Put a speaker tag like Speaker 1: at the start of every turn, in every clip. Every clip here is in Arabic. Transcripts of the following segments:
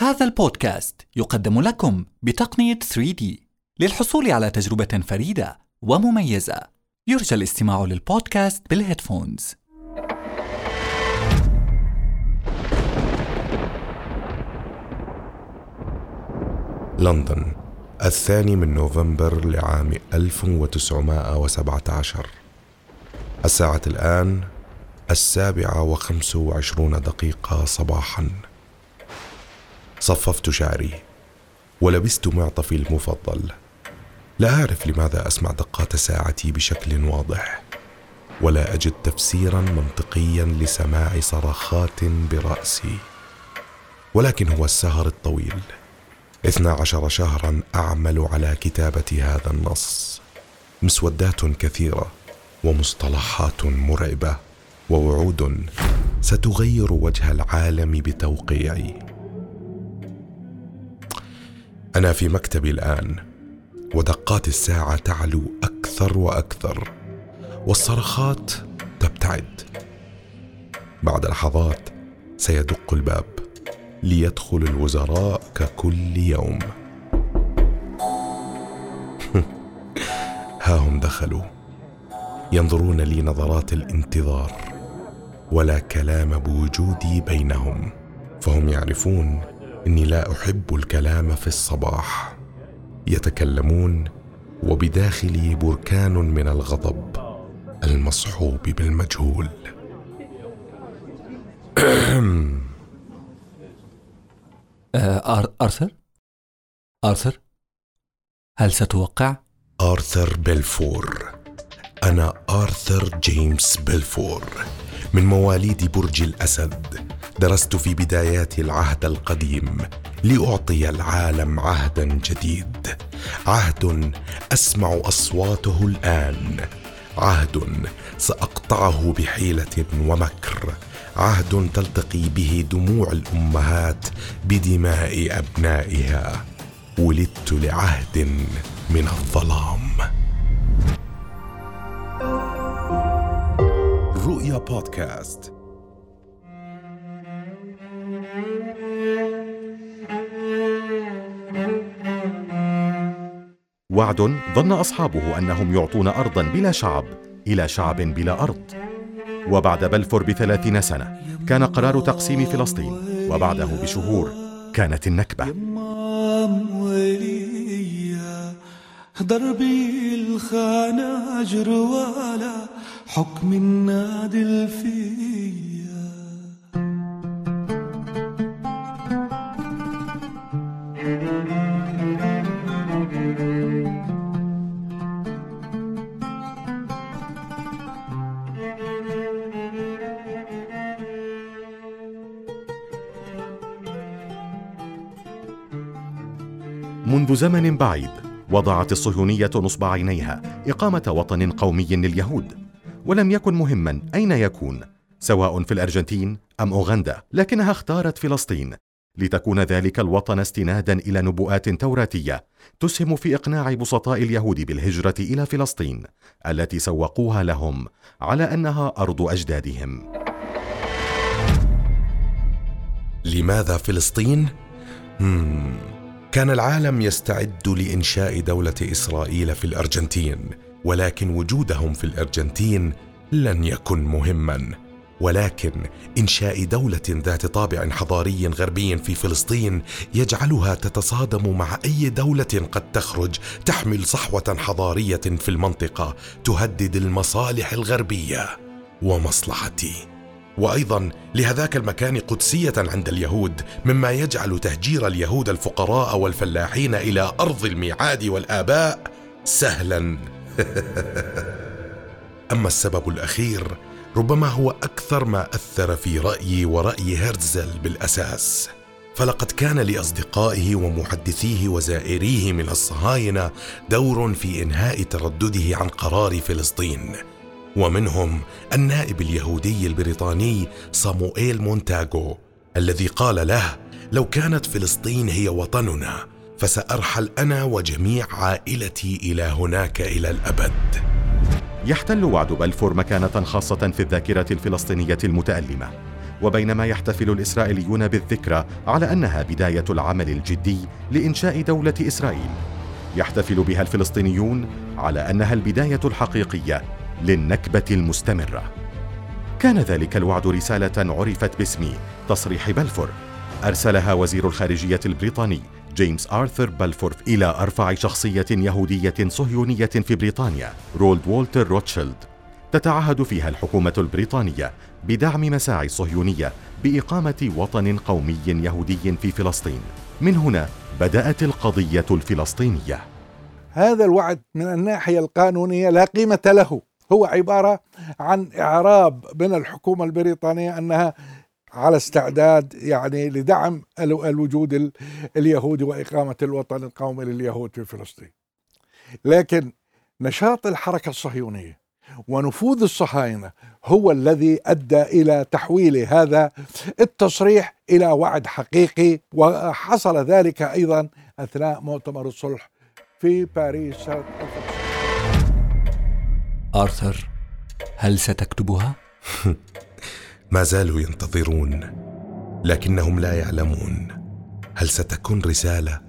Speaker 1: هذا البودكاست يقدم لكم بتقنية 3D للحصول على تجربة فريدة ومميزة. يرجى الاستماع للبودكاست بالهيدفونز.
Speaker 2: لندن الثاني من نوفمبر لعام 1917 الساعة الآن السابعة وخمس وعشرون دقيقة صباحا. صففت شعري ولبست معطفي المفضل. لا أعرف لماذا أسمع دقات ساعتي بشكل واضح ولا أجد تفسيرا منطقيا لسماع صرخات برأسي. ولكن هو السهر الطويل اثنا عشر شهرا أعمل على كتابة هذا النص. مسودات كثيرة ومصطلحات مرعبة ووعود ستغير وجه العالم بتوقيعي. أنا في مكتبي الآن ودقات الساعة تعلو أكثر وأكثر والصرخات تبتعد. بعد لحظات سيدق الباب ليدخل الوزراء ككل يوم. ها هم دخلوا ينظرون لي نظرات الانتظار ولا كلام بوجودي بينهم فهم يعرفون إني لا أحب الكلام في الصباح يتكلمون وبداخلي بركان من الغضب المصحوب بالمجهول
Speaker 1: آه آرثر؟ آرثر؟ هل ستوقع؟
Speaker 2: آرثر بلفور أنا آرثر جيمس بلفور من مواليد برج الأسد. درست في بدايات العهد القديم لأعطي العالم عهدا جديد. عهد أسمع أصواته الآن. عهد سأقطعه بحيلة ومكر. عهد تلتقي به دموع الأمهات بدماء أبنائها. ولدت لعهد من الظلام. رؤيا بودكاست.
Speaker 3: وعد ظن أصحابه أنهم يعطون أرضا بلا شعب إلى شعب بلا أرض. وبعد بلفور بثلاثين سنة كان قرار تقسيم فلسطين وبعده بشهور كانت النكبة. دربي الخناجر ولا حكم النادل فيه منذ زمن بعيد وضعت الصهيونية نصب عينيها إقامة وطن قومي لليهود. ولم يكن مهما أين يكون سواء في الأرجنتين أم أوغندا لكنها اختارت فلسطين. لتكون ذلك الوطن استنادا إلى نبوءات توراتية تسهم في إقناع بسطاء اليهود بالهجرة إلى فلسطين التي سوقوها لهم على أنها أرض أجدادهم.
Speaker 2: لماذا فلسطين؟ كان العالم يستعد لإنشاء دولة إسرائيل في الأرجنتين. ولكن وجودهم في الأرجنتين لن يكن مهما. ولكن إنشاء دولة ذات طابع حضاري غربي في فلسطين يجعلها تتصادم مع أي دولة قد تخرج تحمل صحوة حضارية في المنطقة تهدد المصالح الغربية ومصلحتي. وأيضا لهذاك المكان قدسية عند اليهود مما يجعل تهجير اليهود الفقراء والفلاحين إلى أرض الميعاد والآباء سهلا. اما السبب الأخير ربما هو أكثر ما أثر في رأيي ورأي هرتزل بالأساس. فلقد كان لأصدقائه ومحدثيه وزائريه من الصهاينة دور في إنهاء تردده عن قرار فلسطين. ومنهم النائب اليهودي البريطاني صاموئيل مونتاغو الذي قال له لو كانت فلسطين هي وطننا فسأرحل أنا وجميع عائلتي إلى هناك إلى الأبد.
Speaker 3: يحتل وعد بلفور مكانة خاصة في الذاكرة الفلسطينية المتألمة وبينما يحتفل الإسرائيليون بالذكرى على أنها بداية العمل الجدي لإنشاء دولة إسرائيل. يحتفل بها الفلسطينيون على أنها البداية الحقيقية للنكبة المستمرة. كان ذلك الوعد رسالة عرفت باسم تصريح بلفور أرسلها وزير الخارجية البريطاني جيمس آرثر بلفور إلى أرفع شخصية يهودية صهيونية في بريطانيا لورد وولتر روتشيلد. تتعهد فيها الحكومة البريطانية بدعم مساعي الصهيونية بإقامة وطن قومي يهودي في فلسطين. من هنا بدأت القضية الفلسطينية.
Speaker 4: هذا الوعد من الناحية القانونية لا قيمة له. هو عبارة عن إعراب من الحكومة البريطانية أنها على استعداد يعني لدعم الوجود اليهودي وإقامة الوطن القومي لليهود في فلسطين لكن نشاط الحركة الصهيونية ونفوذ الصهاينة هو الذي أدى إلى تحويل هذا التصريح إلى وعد حقيقي وحصل ذلك أيضا أثناء مؤتمر الصلح في باريس سنة
Speaker 1: آرثر هل ستكتبها؟
Speaker 2: ما زالوا ينتظرون لكنهم لا يعلمون هل ستكون رسالة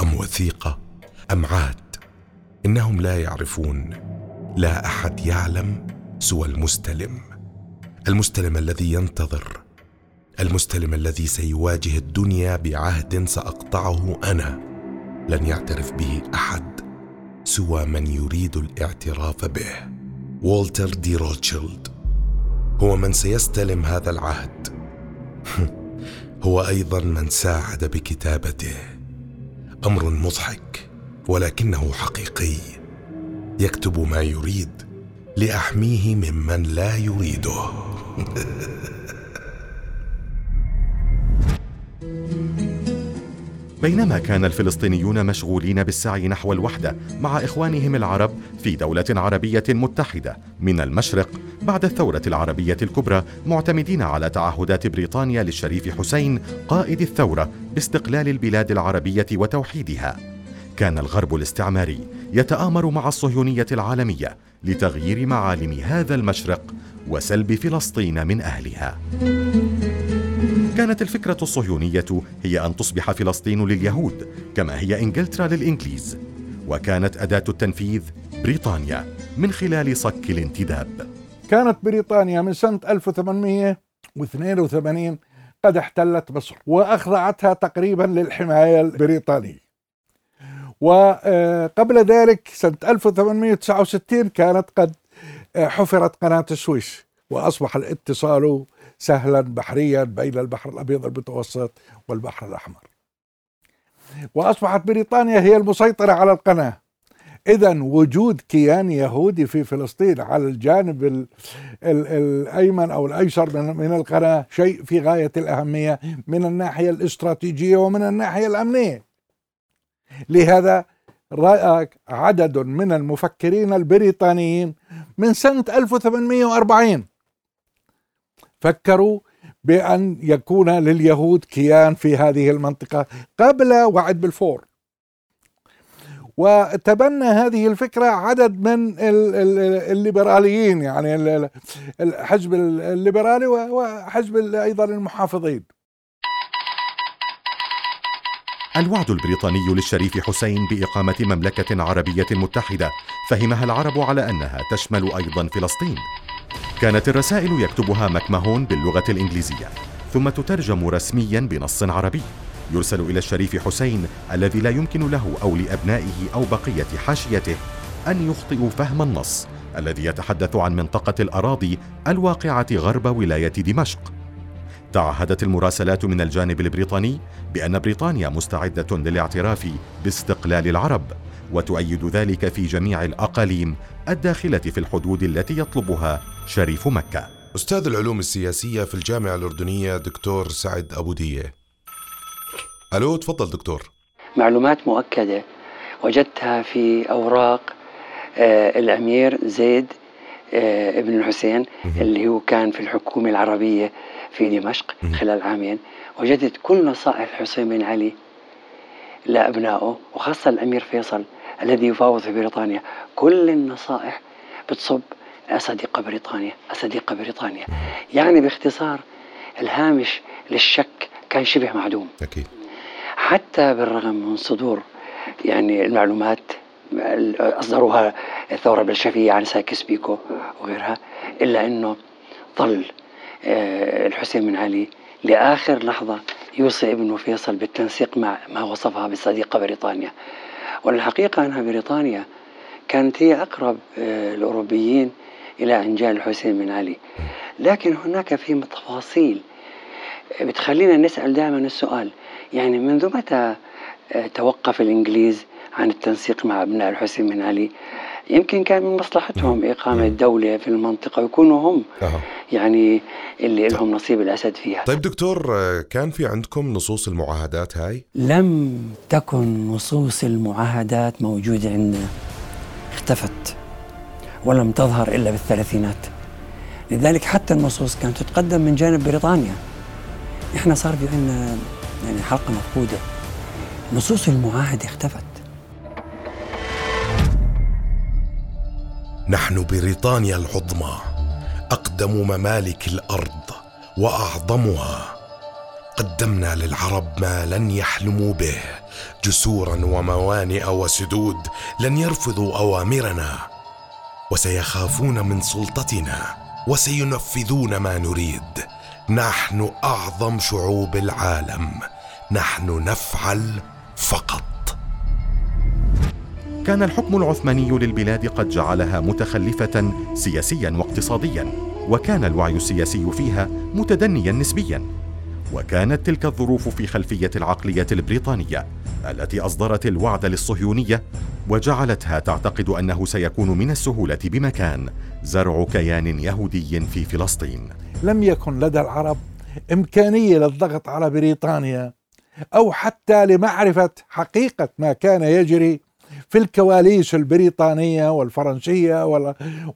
Speaker 2: أم وثيقة أم عهد. إنهم لا يعرفون لا أحد يعلم سوى المستلم. المستلم الذي ينتظر المستلم الذي سيواجه الدنيا بعهد سأقطعه أنا. لن يعترف به أحد سوى من يريد الاعتراف به. والتر دي روتشيلد. هو من سيستلم هذا العهد. هو أيضا من ساعد بكتابته. أمر مضحك ولكنه حقيقي. يكتب ما يريد لأحميه ممن لا يريده.
Speaker 3: بينما كان الفلسطينيون مشغولين بالسعي نحو الوحدة مع إخوانهم العرب في دولة عربية متحدة من المشرق بعد الثورة العربية الكبرى معتمدين على تعهدات بريطانيا للشريف حسين قائد الثورة باستقلال البلاد العربية وتوحيدها. كان الغرب الاستعماري يتآمر مع الصهيونية العالمية لتغيير معالم هذا المشرق وسلب فلسطين من أهلها. كانت الفكرة الصهيونية هي أن تصبح فلسطين لليهود كما هي إنجلترا للإنجليز. وكانت أداة التنفيذ بريطانيا من خلال صك الانتداب.
Speaker 4: كانت بريطانيا من سنة 1882 قد احتلت مصر وأخضعتها تقريبا للحماية البريطانية. وقبل ذلك سنة 1869 كانت قد حفرت قناة السويس وأصبح الاتصال سهلا بحريا بين البحر الأبيض المتوسط والبحر الأحمر. وأصبحت بريطانيا هي المسيطرة على القناة. اذا وجود كيان يهودي في فلسطين على الجانب ال ال الأيمن أو الأيسر من, من القناة شيء في غاية الأهمية من الناحية الاستراتيجية ومن الناحية الأمنية. لهذا رأى عدد من المفكرين البريطانيين من سنة 1840 فكروا بأن يكون لليهود كيان في هذه المنطقة قبل وعد بالفور. وتبنى هذه الفكرة عدد من الليبراليين يعني الحزب الليبرالي وحزب أيضا المحافظين.
Speaker 3: الوعد البريطاني للشريف حسين بإقامة مملكة عربية متحدة فهمها العرب على أنها تشمل أيضا فلسطين. كانت الرسائل يكتبها مكمهون باللغة الإنجليزية ثم تترجم رسميا بنص عربي. يرسل إلى الشريف حسين الذي لا يمكن له أو لأبنائه أو بقية حاشيته أن يخطئوا فهم النص الذي يتحدث عن منطقة الأراضي الواقعة غرب ولاية دمشق. تعهدت المراسلات من الجانب البريطاني بأن بريطانيا مستعدة للاعتراف باستقلال العرب وتؤيد ذلك في جميع الأقاليم الداخلة في الحدود التي يطلبها شريف مكة.
Speaker 2: أستاذ العلوم السياسية في الجامعة الأردنية دكتور سعد أبو دية. ألو تفضل دكتور.
Speaker 5: معلومات مؤكدة وجدتها في أوراق آه الأمير زيد آه ابن الحسين اللي هو كان في الحكومة العربية في دمشق خلال عامين. وجدت كل نصائح الحسين بن علي لأبنائه وخاصة الأمير فيصل الذي يفاوض في بريطانيا. كل النصائح بتصب أصدق بريطانيا أصدق بريطانيا. يعني باختصار الهامش للشك كان شبه معدوم.
Speaker 2: أكيد.
Speaker 5: حتى بالرغم من صدور يعني المعلومات أصدروها الثورة البلشفية عن ساكس بيكو وغيرها إلا أنه ظل آه، الحسين بن علي لآخر لحظة يوصي ابنه فيصل بالتنسيق مع ما وصفها بالصديقة بريطانيا. والحقيقة أنها بريطانيا كانت هي أقرب آه، الأوروبيين إلى أنجال الحسين بن علي. لكن هناك في تفاصيل بتخلينا نسأل دائما السؤال. يعني منذ متى توقف الإنجليز عن التنسيق مع أبناء الحسين بن علي؟ يمكن كان من مصلحتهم إقامة دولة في المنطقة ويكونوا هم
Speaker 2: أه.
Speaker 5: يعني اللي لهم نصيب الأسد فيها.
Speaker 2: طيب دكتور كان في عندكم نصوص المعاهدات هاي؟
Speaker 5: لم تكن نصوص المعاهدات موجودة عندنا. اختفت. ولم تظهر إلا بالثلاثينات. لذلك حتى النصوص كانت تتقدم من جانب بريطانيا. إحنا صار في عندنا يعني حلقة مفقودة. نصوص المعاهدة اختفت.
Speaker 2: نحن بريطانيا العظمى أقدم ممالك الأرض وأعظمها. قدمنا للعرب ما لن يحلموا به جسورا وموانئ وسدود لن يرفضوا أوامرنا. وسيخافون من سلطتنا وسينفذون ما نريد. نحن أعظم شعوب العالم. نحن نفعل فقط.
Speaker 3: كان الحكم العثماني للبلاد قد جعلها متخلفة سياسيا واقتصاديا وكان الوعي السياسي فيها متدنيا نسبيا. وكانت تلك الظروف في خلفية العقلية البريطانية التي أصدرت الوعد للصهيونية وجعلتها تعتقد أنه سيكون من السهولة بمكان زرع كيان يهودي في فلسطين.
Speaker 4: لم يكن لدى العرب إمكانية للضغط على بريطانيا أو حتى لمعرفة حقيقة ما كان يجري في الكواليس البريطانية والفرنسية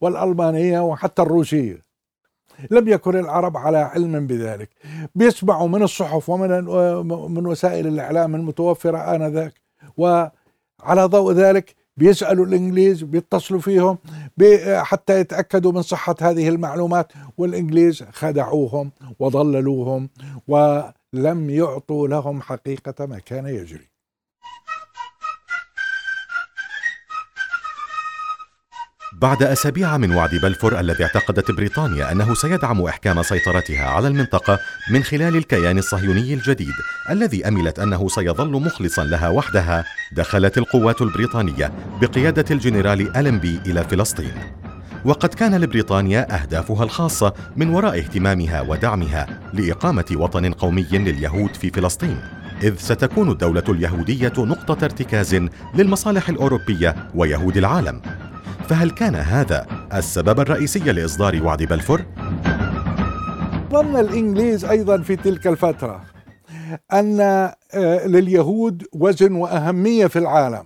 Speaker 4: والألمانية وحتى الروسية. لم يكن العرب على علم بذلك. بيسمعوا من الصحف ومن من وسائل الإعلام المتوفرة آنذاك. وعلى ضوء ذلك بيسألوا الإنجليز بيتصلوا فيهم حتى يتأكدوا من صحة هذه المعلومات. والإنجليز خدعوهم وضللوهم ولم يعطوا لهم حقيقة ما كان يجري.
Speaker 3: بعد أسابيع من وعد بلفور الذي اعتقدت بريطانيا أنه سيدعم إحكام سيطرتها على المنطقة من خلال الكيان الصهيوني الجديد الذي أملت أنه سيظل مخلصا لها وحدها دخلت القوات البريطانية بقيادة الجنرال ألمبي إلى فلسطين. وقد كان لبريطانيا أهدافها الخاصة من وراء اهتمامها ودعمها لإقامة وطن قومي لليهود في فلسطين إذ ستكون الدولة اليهودية نقطة ارتكاز للمصالح الأوروبية ويهود العالم. فهل كان هذا السبب الرئيسي لإصدار وعد بلفور؟
Speaker 4: ظن الإنجليز أيضا في تلك الفترة أن آه، لليهود وزن وأهمية في العالم.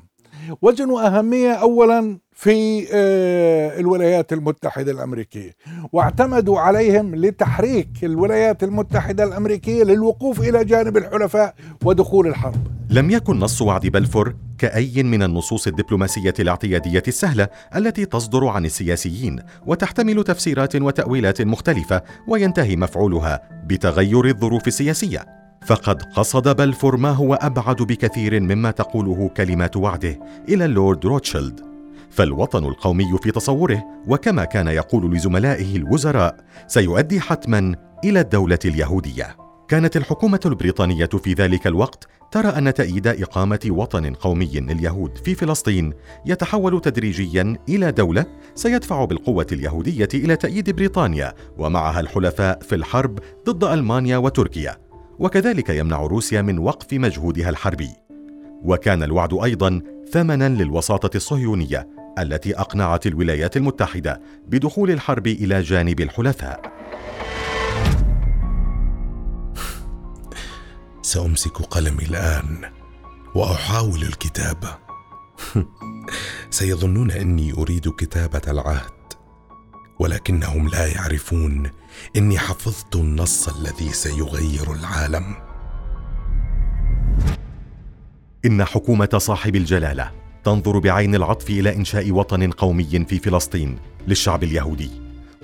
Speaker 4: وزن وأهمية أولا في آه، الولايات المتحدة الأمريكية. واعتمدوا عليهم لتحريك الولايات المتحدة الأمريكية للوقوف إلى جانب الحلفاء ودخول الحرب.
Speaker 3: لم يكن نص وعد بلفور كأي من النصوص الدبلوماسية الاعتيادية السهلة التي تصدر عن السياسيين وتحتمل تفسيرات وتأويلات مختلفة وينتهي مفعولها بتغير الظروف السياسية. فقد قصد بلفور ما هو أبعد بكثير مما تقوله كلمات وعده إلى اللورد روتشيلد. فالوطن القومي في تصوره وكما كان يقول لزملائه الوزراء سيؤدي حتما إلى الدولة اليهودية. كانت الحكومة البريطانية في ذلك الوقت ترى أن تأييد إقامة وطن قومي لليهود في فلسطين يتحول تدريجيا إلى دولة سيدفع بالقوة اليهودية إلى تأييد بريطانيا ومعها الحلفاء في الحرب ضد ألمانيا وتركيا وكذلك يمنع روسيا من وقف مجهودها الحربي. وكان الوعد أيضا ثمنا للوساطة الصهيونية التي أقنعت الولايات المتحدة بدخول الحرب إلى جانب الحلفاء.
Speaker 2: سأمسك قلمي الآن وأحاول الكتابة. سيظنون إني أريد كتابة العهد ولكنهم لا يعرفون إني حفظت النص الذي سيغير العالم.
Speaker 3: إن حكومة صاحب الجلالة تنظر بعين العطف إلى إنشاء وطن قومي في فلسطين للشعب اليهودي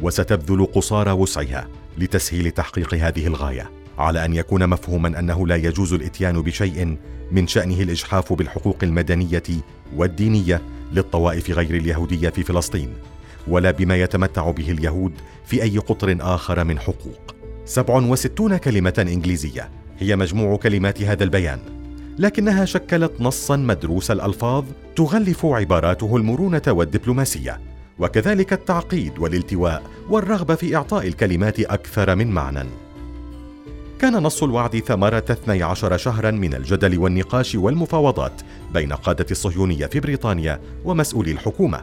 Speaker 3: وستبذل قصارى وسعها لتسهيل تحقيق هذه الغاية. على أن يكون مفهوما أنه لا يجوز الإتيان بشيء من شأنه الإجحاف بالحقوق المدنية والدينية للطوائف غير اليهودية في فلسطين ولا بما يتمتع به اليهود في أي قطر آخر من حقوق. 67 كلمة إنجليزية هي مجموع كلمات هذا البيان لكنها شكلت نصا مدروس الألفاظ تغلف عباراته المرونة والدبلوماسية وكذلك التعقيد والالتواء والرغبة في إعطاء الكلمات أكثر من معنى. كان نص الوعد ثمرة 12 شهرا من الجدل والنقاش والمفاوضات بين قادة الصهيونية في بريطانيا ومسؤولي الحكومة.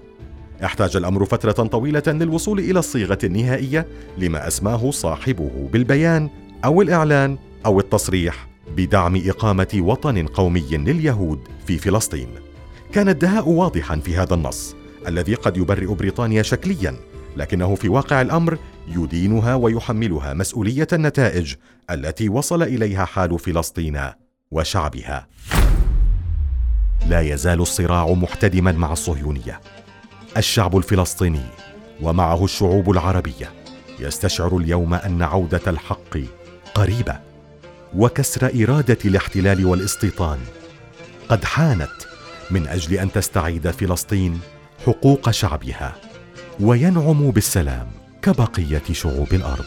Speaker 3: احتاج الأمر فترة طويلة للوصول إلى الصيغة النهائية لما أسماه صاحبه بالبيان أو الإعلان أو التصريح بدعم إقامة وطن قومي لليهود في فلسطين. كان الدهاء واضحا في هذا النص الذي قد يبرئ بريطانيا شكليا لكنه في واقع الأمر يدينها ويحملها مسؤولية النتائج التي وصل إليها حال فلسطين وشعبها. لا يزال الصراع محتدما مع الصهيونية. الشعب الفلسطيني ومعه الشعوب العربية يستشعر اليوم أن عودة الحق قريبة وكسر إرادة الاحتلال والاستيطان. قد حانت من أجل أن تستعيد فلسطين حقوق شعبها وينعم بالسلام. كبقية شعوب الأرض.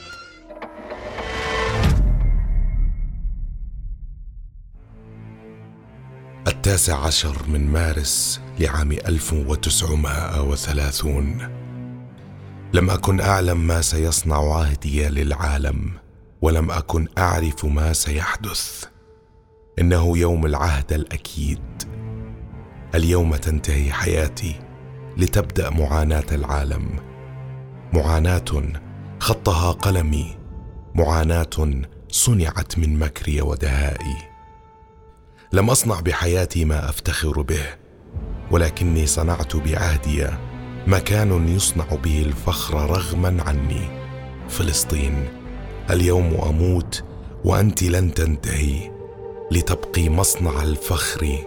Speaker 2: التاسع عشر من مارس لعام 1930 لم أكن أعلم ما سيصنع عهدي للعالم ولم أكن أعرف ما سيحدث. إنه يوم العهد الأكيد. اليوم تنتهي حياتي لتبدأ معاناة العالم. معاناة خطها قلمي معاناة صنعت من مكري ودهائي. لم أصنع بحياتي ما أفتخر به ولكني صنعت بعهدي مكان يصنع به الفخر رغما عني. فلسطين اليوم أموت وأنت لن تنتهي لتبقي مصنع الفخر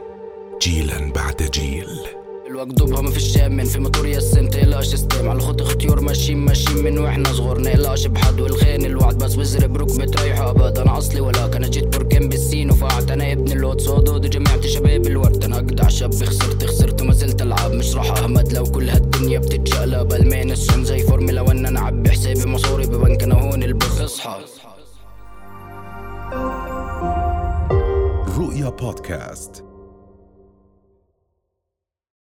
Speaker 2: جيلا بعد جيل.
Speaker 6: الوقت ضبها ما فيش من في موتور يسن تقلقش استيم على الخط اختيار ماشيين ماشيين من وإحنا صغار. نقلقش بحد والخين الوعد بس بزرب ركبة رايح ابد أنا أصلي ولا كان جيت بركان بالسين وفعت أنا ابن اللوت. صادود جمعت شباب الورد. أنا اجدع شاب خسرت خسرت وما زلت ألعب. مش راح أهمد لو كل هالدنيا بتتشقلب. المان السن زي فورمولا وأن أنا عبي حسابي مصوري ببنك أنا هون البخ أصحى.
Speaker 2: رؤيا بودكاست.